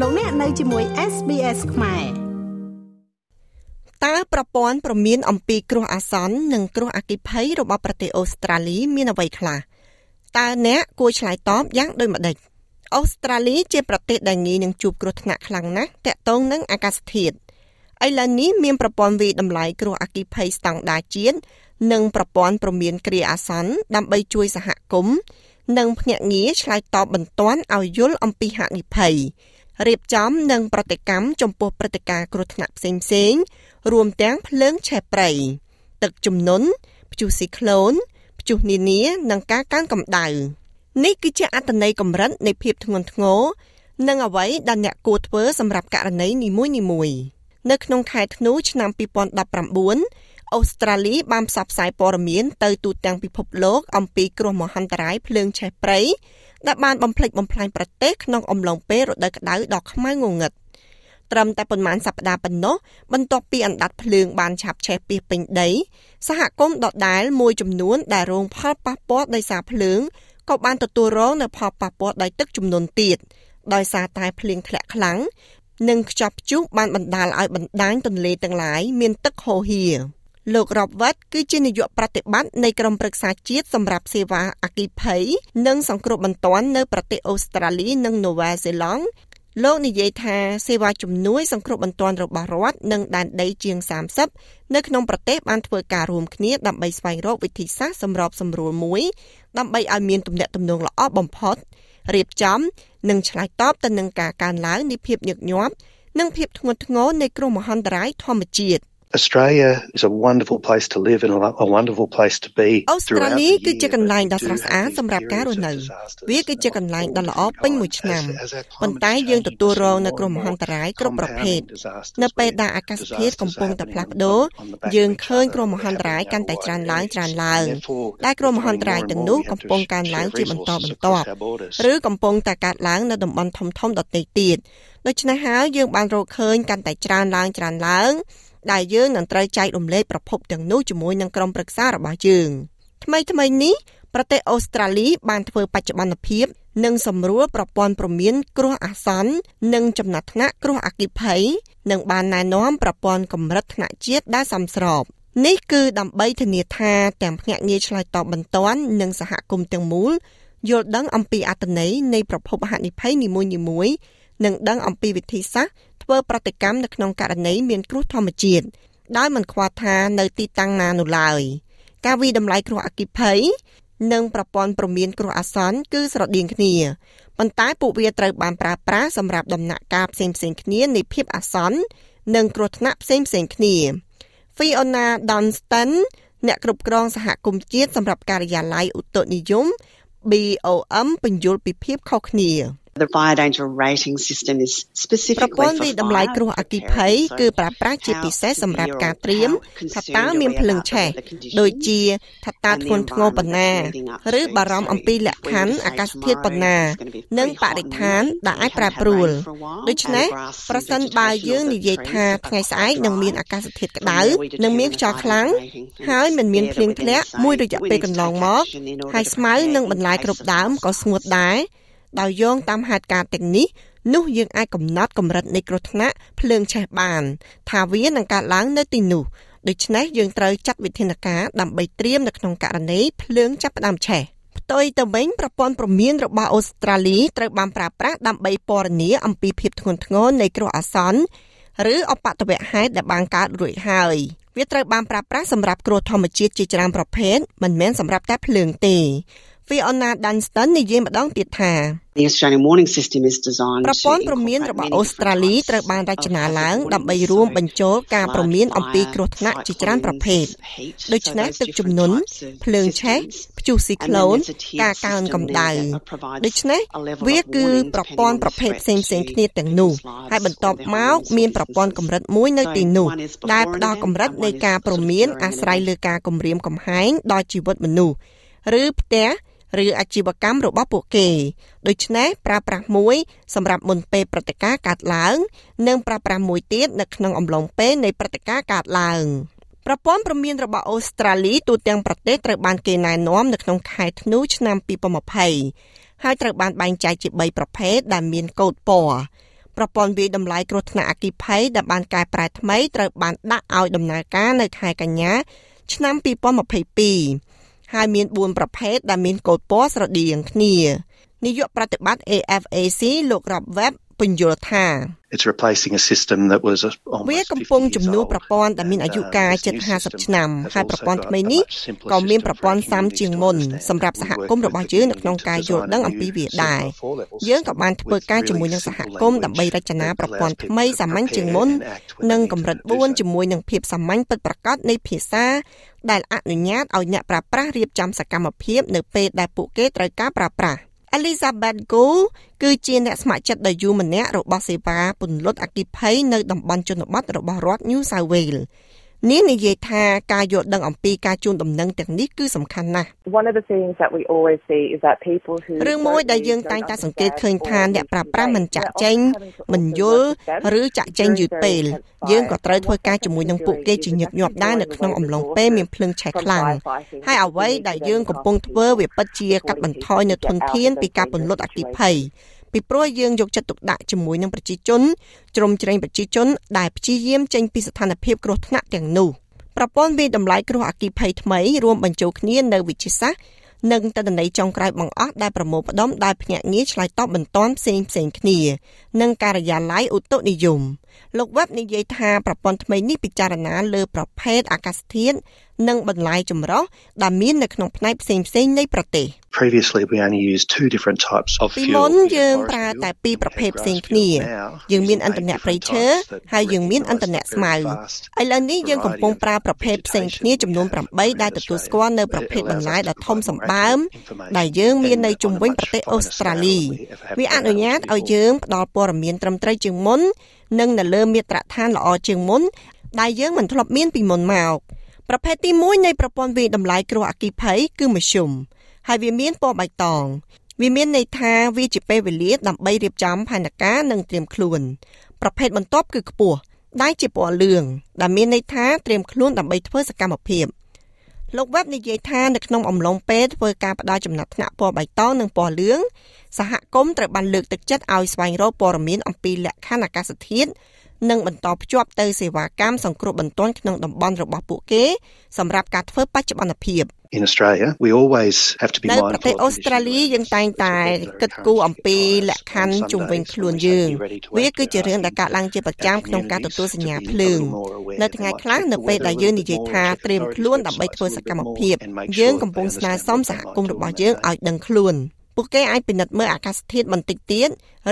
លោកអ្នកនៅជាមួយ SBS ខ្មែរតើប្រព័ន្ធប្រមានអំពីគ្រោះអាសន្ននិងគ្រោះអគ្គិភ័យរបស់ប្រទេសអូស្ត្រាលីមានអ្វីខ្លះតើអ្នកគួរឆ្លើយតបយ៉ាងដូចម្តេចអូស្ត្រាលីជាប្រទេសដែលងាយនឹងជួបគ្រោះថ្នាក់ខ្លាំងណាស់ទាក់ទងនឹងអាកាសធាតុឥឡូវនេះមានប្រព័ន្ធវិតម្លៃគ្រោះអគ្គិភ័យស្តង់ដារជាតិនិងប្រព័ន្ធប្រមានគ្រាអាសន្នដើម្បីជួយសហគមន៍និងភ្នាក់ងារឆ្លើយតបបន្ទាន់ឲ្យយល់អំពីហានិភ័យ រៀបចំនិងប្រតិកម្មចំពោះព្រឹត្តិការណ៍គ្រោះថ្នាក់ផ្សេងៗរួមទាំងភ្លើងឆេះព្រៃទឹកជំនន់ព្យុះស៊ីក្លូនព្យុះនានានិងការកើនកម្ដៅនេះគឺជាអត្តន័យកម្រិតនៃភាពធ្ងន់ធ្ងរនិងអ្វីដែលអ្នកគួរធ្វើសម្រាប់ករណីនីមួយៗនៅក្នុងខែធ្នូឆ្នាំ2019អូស្ត្រាលីបានផ្សព្វផ្សាយព័ត៌មានទៅទូទាំងពិភពលោកអំពីគ្រោះមហន្តរាយភ្លើងឆេះព្រៃ ដែលបានបំផ្លិចបំផ្លាញប្រទេសក្នុងអំឡុងពេលរដូវក្តៅដ៏ខ្មៅងងឹតត្រឹមតែប៉ុន្មានសប្តាហ៍ប៉ុណ្ណោះបន្ទាប់ពីអណ្ដាតភ្លើងបានឆាបឆេះពីពេញដី សហគមន៍ដដែលមួយចំនួនដែលរងផលប៉ះពាល់ដោយសារភ្លើងក៏បានទទួលរងនូវផលប៉ះពាល់ដោយទឹកជំនន់ទៀតដោយសារតែភ្លៀងធ្លាក់ខ្លាំងនិងខ្ចប់ព្យុះបានបណ្ដាលឲ្យបណ្ដាញទន្លេទាំងឡាយមានទឹកហូរហៀរ លោក Robert គឺជានាយកប្រតិបត្តិនៃក្រុមប្រឹក្សាជាតិសម្រាប់សេវាអគ្គិភ័យនិងសង្គ្រោះបន្ទាន់នៅប្រទេសអូស្ត្រាលីនិងនូវែលសេឡង់លោកនិយាយថាសេវាជំនួយសង្គ្រោះបន្ទាន់របស់រដ្ឋនិងដែនដីជាង30នៅក្នុងប្រទេសបានធ្វើការរួមគ្នាដើម្បីស្វែងរកវិធីសាស្ត្រសម្របសម្រួលមួយដើម្បីឲ្យមានទំនាក់ទំនងល្អបំផុតរៀបចំនិងឆ្លើយតបទៅនឹងការកើនឡើងនៃភាពញឹកញាប់និងភាពធ្ងន់ធ្ងរនៃគ្រោះមហន្តរាយធម្មជាតិ Australia is a wonderful place to live and a wonderful place to be. អូស្ត្រាលីគឺជាកន្លែងដ៏ស្រស់ស្អាតសម្រាប់ការរស់នៅវាគឺជាកន្លែងដ៏ល្អពេញមួយឆ្នាំប៉ុន្តែយើងទទួលរងនូវគ្រោះមហន្តរាយគ្រប់ប្រភេទនៅពេលដែលអាកាសធាតុកំពុងតែផ្លាស់ប្ដូរយើងឃើញគ្រោះមហន្តរាយកាន់តែច្រើនឡើងច្រើនឡើងដែលគ្រោះមហន្តរាយទាំងនោះកំពុងកើនឡើងជាបន្តបន្ទាប់ឬកំពុងតែកើតឡើងនៅតំបន់ធំៗដទៃទៀតដូច្នេះហើយយើងបានរកឃើញកាន់តែច្រើនឡើងច្រើនឡើង ដែលយើងនឹងត្រូវចែករំលែកប្រភពទាំងនោះជាមួយនឹងក្រុមប្រឹក្សារបស់យើងថ្មីថ្មីនេះប្រទេសអូស្ត្រាលីបានធ្វើបច្ចុប្បន្នភាពនិងសម្រួលប្រព័ន្ធព្រមានគ្រោះអាសន្ននិងចំណាត់ថ្នាក់គ្រោះអគ្គិភ័យនិងបានណែនាំប្រព័ន្ធកម្រិតថ្នាក់ជាតិដែលសមស្របនេះគឺដើម្បីធានាថាទាំងភ្នាក់ងារឆ្លើយតបបន្ទាន់និងសហគមន៍ទាំងមូលយល់ដឹងអំពីអត្ថន័យនៃប្រភពហានិភ័យនីមួយៗនិងដឹងអំពីវិធីសាស្ត្រ ធ្វើប្រតិកម្មនៅក្នុងករណីមានគ្រោះធម្មជាតិដោយមិនខ្វល់ថានៅទីតាំងណានោះឡើយការវិតម្លៃគ្រោះអគ្គិភ័យនិងប្រព័ន្ធព្រមានគ្រោះអាសន្នគឺស្រដៀងគ្នាប៉ុន្តែពួកវាត្រូវបានប្រើប្រាស់សម្រាប់ដំណាក់កាលផ្សេងៗគ្នានៃភាពអាសន្ននិងគ្រោះថ្នាក់ផ្សេងៗគ្នា Fiona Dunstan អ្នកគ្រប់គ្រងសហគមន៍ជាតិសម្រាប់ការិយាល័យឧតុនិយម BOM បញ្យល់ពីភាពខុសគ្នា The fire danger rating system is specifically ប្រព័ន្ធវិតម្លៃគ្រោះអគ្គិភ័យគឺប្រើប្រាស់ជាពិសេសសម្រាប់ការត្រៀមថាតើមានភ្លើងឆេះដូចជាថាតើធ្ងន់ធ្ងរប៉ុណ្ណាឬបារម្ភអំពីលក្ខខណ្ឌអាកាសធាតុប៉ុណ្ណា និងបរិស្ថានដែលអាចប្រែប្រួលដូច្នេះប្រសិនបើយើងនិយាយថាថ្ងៃស្អែកនឹងមានអាកាសធាតុក្តៅនិងមានខ្យល់ខ្លាំងហើយមិនមានភ្លៀងធ្លាក់មួយរយៈពេលកន្លងមកហើយស្មៅនិងបន្លែគ្រប់ដើមក៏ស្ងួតដែរ ដោយយោងតាមហេតុការណ៍ទាំងនេះនោះយើងអាចកំណត់កម្រិតនៃគ្រោះថ្នាក់ភ្លើងឆេះបាន ថាវានឹងកើតឡើងនៅទីនោះដូច្នេះយើងត្រូវចាត់វិធានការដើម្បីត្រៀមនៅក្នុងករណីភ្លើងចាប់ផ្ដើមឆេះផ្ទុយទៅវិញប្រព័ន្ធព្រមានរបស់អូស្ត្រាលីត្រូវបានប្រើប្រាស់ដើម្បីពណ៌នាអំពីភាពធ្ងន់ធ្ងរនៃគ្រោះអាសន្នឬអបតវហេតុដែលបានកើតរួចហើយវាត្រូវបានប្រើប្រាស់សម្រាប់គ្រោះធម្មជាតិជាច្រើនប្រភេទមិនមែនសម្រាប់តែភ្លើងទេ Fiona Dunstan និយាយម្ដងទៀតថា The Australian warning system is designed ប្រព័ន្ធព្រមានរបស់អូស្ត្រាលីត្រូវបានរចនាឡើងដើម្បីរួមបញ្ចូលការព្រមានអំពីគ្រោះថ្នាក់ជាច្រើនប្រភេទដូចនេះទឹកជំនន់ភ្លើងឆេះព្យុះស៊ីក្លូនការកើនកម្ដៅដូច្នេះវាគឺប្រព័ន្ធប្រភេទផ្សេងផ្សេងគ្នាទាំងនោះហើយបន្ទាប់មកមានប្រព័ន្ធកម្រិតមួយនៅទីនោះដែលផ្ដល់កម្រិតនៃការព្រមានអាស្រ័យលើការគម្រាមកំហែងដល់ជីវិតមនុស្សឬផ្ទះ ឬអាជីវកម្មរបស់ពួកគេដូច្នេះប្រើប្រាស់មួយសម្រាប់មុនពេលព្រឹត្តិការណ៍កើតឡើង និងប្រើប្រាស់មួយទៀតនៅក្នុងអំឡុងពេលនៃព្រឹត្តិការណ៍កើតឡើងប្រព័ន្ធព្រមានរបស់អូស្ត្រាលីទូទាំងប្រទេសត្រូវបានគេណែនាំនៅក្នុងខែធ្នូឆ្នាំ2020ហើយត្រូវបានបែងចែកជា3ប្រភេទដែលមានកូដពណ៌ប្រព័ន្ធវិតម្លៃគ្រោះថ្នាក់អគ្គិភ័យដែលបានកែប្រែថ្មីត្រូវបានដាក់ឲ្យដំណើរការនៅខែកញ្ញាឆ្នាំ2022 ហើយមាន4ប្រភេទដែលមានកូដពណ៌ស្រដៀងគ្នានាយកប្រតិបត្តិ AFAC លោក Rob Webb ពន្យល់ថា It's replacing a system that was វាកំពុងជំនួសប្រព័ន្ធដែលមានអាយុកាលជិត50ឆ្នាំហើយប្រព័ន្ធថ្មីនេះក៏មានប្រព័ន្ធសាមជាងមុនសម្រាប់សហគមន៍របស់យើងនៅក្នុងការយល់ដឹងអំពីវាដែរយើងក៏បានធ្វើការជាមួយនឹងសហគមន៍ដើម្បីរចនាប្រព័ន្ធថ្មីសាមញ្ញជាងមុននិងកម្រិត4ជាមួយនឹងភាពសាមញ្ញពិតប្រាកដនៃភាសាដែលអនុញ្ញាតឲ្យអ្នកប្រើប្រាស់រៀបចំសកម្មភាពនៅពេលដែលពួកគេត្រូវការប្រើប្រាស់ Elizabeth Go គឺជាអ្នកស្ម័គ្រចិត្តដ៏យូរម្នាក់របស់សេវាពន្លត់អគ្គិភ័យនៅតំបន់ជនបទរបស់រដ្ឋ New South Wales នាងនិយាយថាការយល់ដឹងអំពីការជូនដំណឹងទាំងនេះគឺសំខាន់ណាស់ One of the things that we always see is that people who រឿងមួយដែលយើងតែងតែសង្កេតឃើញថាអ្នកប្រើប្រាស់មិនចាក់ចែងមិនយល់ឬចាក់ចែងយឺតពេល យើងក៏ត្រូវធ្វើការជាមួយនឹងពួកគេជាញឹកញាប់ដែរនៅក្នុងអំឡុងពេលមានភ្លើងឆេះខ្លាំងហើយអ្វីដែលយើងកំពុងធ្វើវាពិតជាកាត់បន្ថយនៅធនធានពីការពន្លត់អគ្គិភ័យ ពីព្រោះយើងយកចិត្តទុកដាក់ជាមួយនឹងប្រជាជនជ្រោមជ្រែងប្រជាជន ដែលព្យាយាមចេញពីស្ថានភាពគ្រោះថ្នាក់ទាំងនោះប្រព័ន្ធវិតម្លៃគ្រោះអគ្គិភ័យថ្មីរួមបញ្ចូលគ្នានៅវិទ្យាសាស្ត្រនិងតន្ន័យចុងក្រោយបង្អស់ដែលប្រមូលផ្ដុំដោយភ្នាក់ងារឆ្លើយតបបន្ទាន់ផ្សេងផ្សេងគ្នា និងការិយាល័យឧតុនិយម លោក Webb និយាយថាប្រព័ន្ធថ្មីនេះពិចារណាលើប្រភេទអាកាសធាតុនិងបន្លាយចម្រុះដែលមាននៅក្នុងផ្នែកផ្សេងផ្សេងនៃប្រទេស Previously we only used two different types of ពី fuel មុនយើងប្រើតែពីរប្រភេទផ្សេងគ្នាយើងមានឥន្ធនៈព្រៃឈើហើយយើងមានឥន្ធនៈស្មៅឥឡូវនេះយើងកំពុងប្រើប្រភេទផ្សេងគ្នាចំនួន8ដែលទទួលស្គាល់នៅប្រភេទបន្លាយដ៏ធំសម្បើមដែលយើងមាននៅជុំវិញប្រទេសអូស្ត្រាលីវាអនុញ្ញាតឲ្យយើងផ្ដល់ព័ត៌មានត្រឹមត្រូវជាងមុននិងនៅលើមាត្រដ្ឋានល្អជាងមុនដែលយើងមិនធ្លាប់មានពីមុនមកប្រភេទទី1នៃប្រព័ន្ធវិតម្លៃគ្រោះអគ្គិភ័យគឺមធ្យមហើយវាមានពណ៌បៃតងវាមានន័យថាវាជាពេលវេលាដើម្បីរៀបចំផែនការនិងត្រៀមខ្លួន ប្រភេទបន្ទាប់គឺខ្ពស់ដែលជាពណ៌លឿងដែលមានន័យថាត្រៀមខ្លួនដើម្បីធ្វើសកម្មភាពលោក Webb និយាយថានៅក្នុងអំឡុងពេលធ្វើការផ្ដល់ចំណាត់ថ្នាក់ពណ៌បៃតងនិងពណ៌លឿងសហគមន៍ត្រូវបានលើកទឹកចិត្តឲ្យស្វែងរកព័ត៌មានអំពីលក្ខខណ្ឌអាកាសធាតុ និងបន្តភ្ជាប់ទៅសេវាកម្មសង្គ្រោះបន្ទាន់ក្នុងតំបន់របស់ពួកគេសម្រាប់ការធ្វើបច្ចុប្បន្នភាព In Australia we always have to be នៅ mindful ប្រទេស of អូ the ស្ត្រាលី issue យើងតែងតែគិតគូរអំពីលក្ខខណ្ឌជុំវិញខ្លួនយើងវាគឺជារឿងដែលកើតឡើងជាប្រចាំក្នុងការទទួលសញ្ញាភ្លើងនៅថ្ងៃខ្លះនៅពេលដែលយើងនិយាយថាត្រៀមខ្លួនដើម្បីធ្វើសកម្មភាពយើងកំពុងស្នើសុំសហគមន៍របស់យើងឲ្យដឹងខ្លួន ពួកគេអាចពិនិត្យមើលអាកាសធាតុបន្តិចទៀត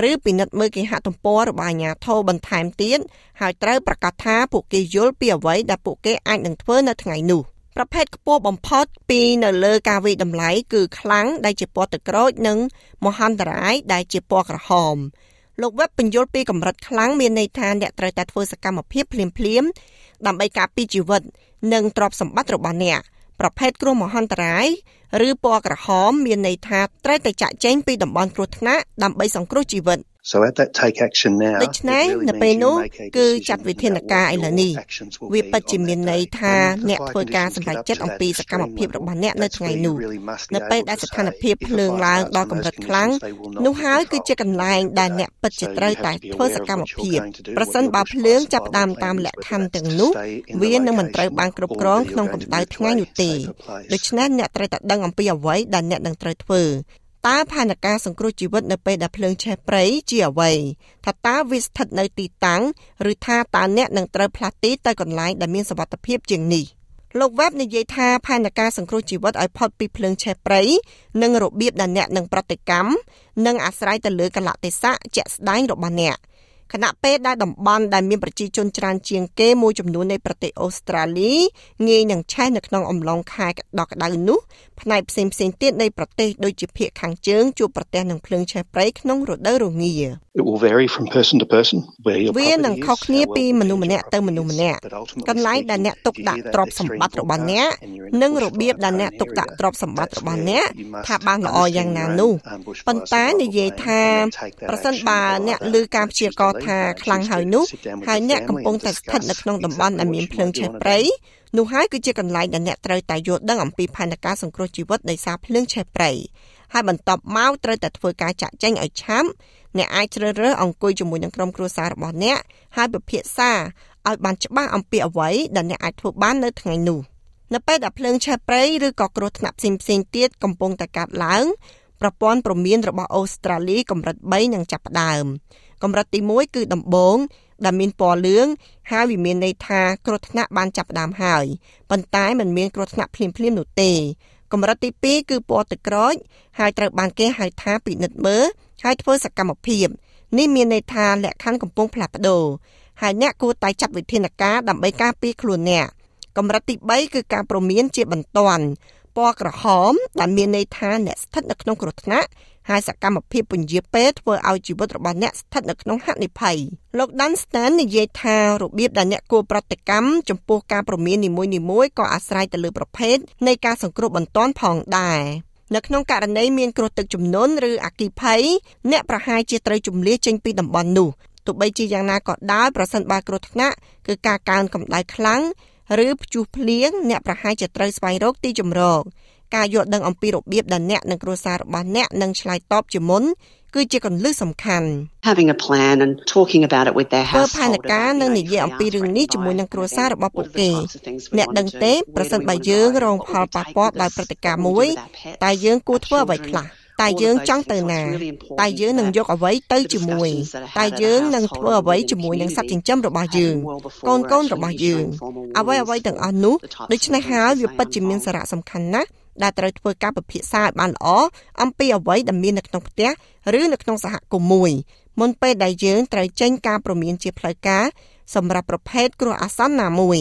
ឬពិនិត្យមើលគេហទំព័ររបស់អាជ្ញាធរបន្ថែមទៀតហើយត្រូវប្រកាសថាពួកគេយល់ពីអ្វីដែលពួកគេអាចនឹងធ្វើនៅថ្ងៃនោះប្រភេទខ្ពស់បំផុតពីនៅលើការវិតម្លៃគឺខ្លាំងដែលជាពណ៌ទឹកក្រូចនិងមហន្តរាយដែលជាពណ៌ក្រហមលោក Webb បញ្យល់ពីកម្រិតខ្លាំងមានន័យថាអ្នកត្រូវតែធ្វើសកម្មភាពភ្លាមៗដើម្បីការពារជីវិត និងទ្រព្យសម្បត្តិរបស់អ្នកប្រភេទគ្រោះមហន្តរាយ ឬពណ៌ក្រហម មានន័យថាត្រូវតែចាក់ចែងពីតំបន់គ្រោះថ្នាក់ដើម្បីសង្គ្រោះជីវិត So at that take action now ដូច្នេះនៅពេលនោះគឺចាត់វិធានការឥឡូវនេះវាពិតជាមានន័យថាអ្នកធ្វើការសម្រេចចិត្តអំពីសកម្មភាពរបស់អ្នកនៅថ្ងៃនោះនៅពេលដែលស្ថានភាពភ្លើងឡើងដល់កម្រិតខ្លាំងនោះហើយគឺជាកន្លែងដែលអ្នកពិតជាត្រូវតែធ្វើសកម្មភាពប្រសិនបើភ្លើងចាប់ផ្ដើមតាមលក្ខខណ្ឌទាំងនោះវានឹងមិនត្រូវបានគ្រប់គ្រងក្នុងកម្ដៅថ្ងៃនោះទេដូច្នេះអ្នកត្រូវតែដឹងអំពីអ្វីដែលអ្នកនឹងត្រូវធ្វើ តើផែនការសង្គ្រោះជីវិតនៅពេលដែលភ្លើងឆេះព្រៃជាអ្វីថាតើវាស្ថិតនៅទីតាំងឬថាតើអ្នកនឹងត្រូវផ្លាស់ទីទៅកន្លែងដែលមានសុវត្ថិភាពជាងនេះលោក Webb និយាយថាផែនការសង្គ្រោះជីវិតឲ្យផុតពីភ្លើងឆេះព្រៃនិងរបៀបដែលអ្នកនឹងប្រតិកម្មនិងអាស្រ័យទៅលើកលៈទេសៈជាក់ស្ដែងរបស់អ្នក។ ខណៈពេលដែលតំបន់ដែលមានប្រជាជនច្រើនជាងគេមួយចំនួននៃប្រទេសអូស្ត្រាលីងាយនឹងឆេះនៅក្នុងអំឡុងខែដ៏ក្តៅនោះផ្នែកផ្សេងផ្សេងទៀតនៃប្រទេសដូចជាភាគខាងជើងជួបប្រទះនឹងភ្លើងឆេះព្រៃក្នុងរដូវរងា It will vary from person to person where your វានឹង property ខុស is, គ្នា how well ពីមនុស្សម្នាក់ទៅមនុស្សម្នាក់កន្លែងដែលអ្នកទុកដាក់ទ្រព្យសម្បត្តិរបស់អ្នកនិងរបៀបដែលអ្នកទុកដាក់ទ្រព្យសម្បត្តិរបស់អ្នកថាបានល្អយ៉ាងណានោះប៉ុន្តែនិយាយថាប្រសិនបើអ្នកឮការព្យាករណ៍ថាខ្លាំងហើយនោះហើយអ្នកកំពុងតែស្ថិតនៅក្នុងតំបន់ដែលមានភ្លើងឆេះព្រៃនោះហើយគឺជាកន្លែងដែលអ្នកត្រូវតែយល់ដឹងអំពីផែនការសង្គ្រោះជីវិតដោយសារភ្លើងឆេះព្រៃហើយបន្ទាប់មកត្រូវតែធ្វើការចាក់ចែងឲ្យឆាប់អ្នកអាចជ្រើសរើសអង្គុយជាមួយនឹងក្រុមគ្រួសាររបស់អ្នកហើយពិភាក្សាឲ្យបានច្បាស់អំពីអ្វីដែលអ្នកអាចធ្វើបាននៅថ្ងៃនោះនៅពេលដែលភ្លើងឆេះព្រៃឬក៏គ្រោះថ្នាក់ផ្សេងផ្សេងទៀតកំពុងតែកើតឡើងប្រព័ន្ធព្រមានរបស់អូស្ត្រាលីកម្រិត3នឹងចាប់ផ្ដើម កម្រិតទី1គឺដំបូងដែលមានពណ៌លឿងហើយវាមានន័យថាគ្រោះថ្នាក់បានចាប់ផ្ដើមហើយប៉ុន្តែมันមានគ្រោះថ្នាក់ភ្លាមៗនោះទេកម្រិតទី2គឺពណ៌ទឹកក្រូចហើយត្រូវបានគេហៅថាពិនិត្យមើលហើយធ្វើសកម្មភាពនេះមានន័យថាលក្ខខណ្ឌកំពុងផ្លាស់ប្ដូរហើយអ្នកគួរតែចាត់វិធានការដើម្បីការពារខ្លួនអ្នកកម្រិតទី3គឺការព្រមានជាបន្ទាន់ ពណ៌ក្រហមដែលមានន័យថាអ្នកស្ថិតនៅក្នុងគ្រោះថ្នាក់ហើយសកម្មភាពពន្យាពេលធ្វើឲ្យជីវិតរបស់អ្នកស្ថិតនៅក្នុងហានិភ័យលោក Dunstan និយាយថារបៀបដែលអ្នកគួរប្រតិកម្មចំពោះការព្រមាននីមួយៗក៏អាស្រ័យទៅលើប្រភេទនៃការសង្គ្រោះបន្ទាន់ផងដែរនៅក្នុងករណីមានគ្រោះទឹកជំនន់ឬអគ្គិភ័យអ្នកប្រហែលជាត្រូវជំនះចេញពីតំបន់នោះទោះបីជាយ៉ាងណាក៏ដោយប្រសិនបើគ្រោះថ្នាក់គឺការកើនកម្ដៅខ្លាំង ឬព្យុះភ្លៀងអ្នកប្រហែលជាត្រូវស្វែងរកទីជម្រកការយល់ដឹងអំពីរបៀបដែលអ្នកនិងគ្រួសាររបស់អ្នកនឹងឆ្លើយតបជាមុនគឺជាកន្លឹះសំខាន់ Having a plan and talking about it with their ធ្វើ household ផែនការនិងនិយាយអំពីរឿងនេះជាមួយនឹងគ្រួសាររបស់ពួកគេអ្នកដឹងទេប្រសិនបើយើងរងផលប៉ះពាល់ដោយព្រឹត្តិការណ៍មួយតើយើងគួរធ្វើអ្វីខ្លះ តើយើងចង់ទៅណាតើយើងនឹងយកអ្វីទៅជាមួយតើយើងនឹងធ្វើអ្វីជាមួយនឹងសត្វចិញ្ចឹមរបស់យើងកូនកូនរបស់យើងអ្វីអ្វីទាំងអស់នោះដូច្នេះហើយវាពិតជាមានសារៈសំខាន់ណាស់ដែលត្រូវធ្វើការពិភាក្សាឲ្យបានល្អអំពីអ្វីដែលមាននៅក្នុងផ្ទះឬនៅក្នុងសហគមន៍មួយមុនពេលដែលយើងត្រូវចេញការព្រមានជាផ្លូវការសម្រាប់ប្រភេទគ្រោះអាសន្នណាមួយ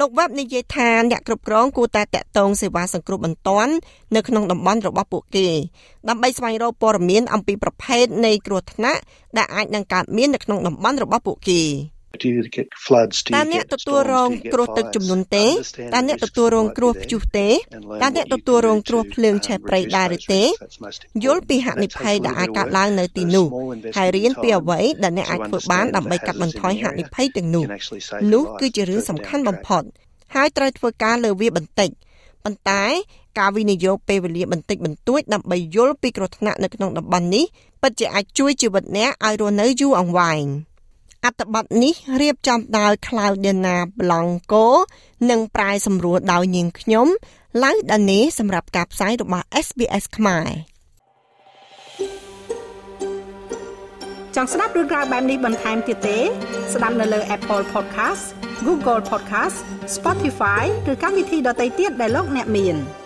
លោកវ៉ាប់និយាយថាអ្នកគ្រប់គ្រងគួរតែតាក់ទងសេវាសង្គ្រោះបន្ទាន់នៅក្នុងតំបន់របស់ពួកគេដើម្បីស្វែងរកព័ត៌មានអំពីប្រភេទនៃគ្រោះថ្នាក់ដែលអាចនឹងកើតមាននៅក្នុងតំបន់របស់ពួកគេ Do you get floods? Do តើ you អ្នក get ទទួលរង storms? Do you get គ្រោះទឹក fires? ជំនន់ទេ Understand តើ the អ្នក risks ទទួលរង every គ្រោះ day ព្យុះទេ and learn តើអ្នក what you ទទួល can រង do គ្រោះ to, ភ្លើងឆេះ um, ព្រៃ reduce ដែរ those ឬទេ risks. That's most យល់ important. ពីហា And និ that ភ័យ takes a ដែល little អាច bit កើត of ឡើង work. នៅទី But a នោះ small ហើយ investment រៀ in នពី time អ្វីដែលអ្នកអាច to ធ្វើបាន understand ដើម្បី the កាត់បន្ថយ hazards in ហា the និ area ភ័យទាំងនោះ can actually save your នោះ life គឺជារឿង further សំ down ខាន់ the បំ track. ផុតហើយត្រូវធ្វើការលើវាបន្តិចប៉ុន្តែការវិនិយោគពេលវេលាបន្តិចបន្តួចដើម្បីយល់ពីគ្រោះថ្នាក់នៅក្នុងតំបន់នេះពិតជាអាចជួយជីវិតអ្នកឲ្យរស់នៅយូរអង្វែង អត្ថបទនេះរៀបចំដោយ Claudiana Blanco និងប្រាយសម្រួលដោយនាងខ្ញុំឡៅដានីសម្រាប់ការផ្សាយរបស់ SBS ខ្មែរចង់ស្ដាប់រឿងក្រៅបែបនេះបន្ថែមទៀតទេ ស្ដាប់នៅលើ Apple Podcast Google Podcast Spotify ឬកម្មវិធីដទៃទៀតដែលលោកអ្នកមាន។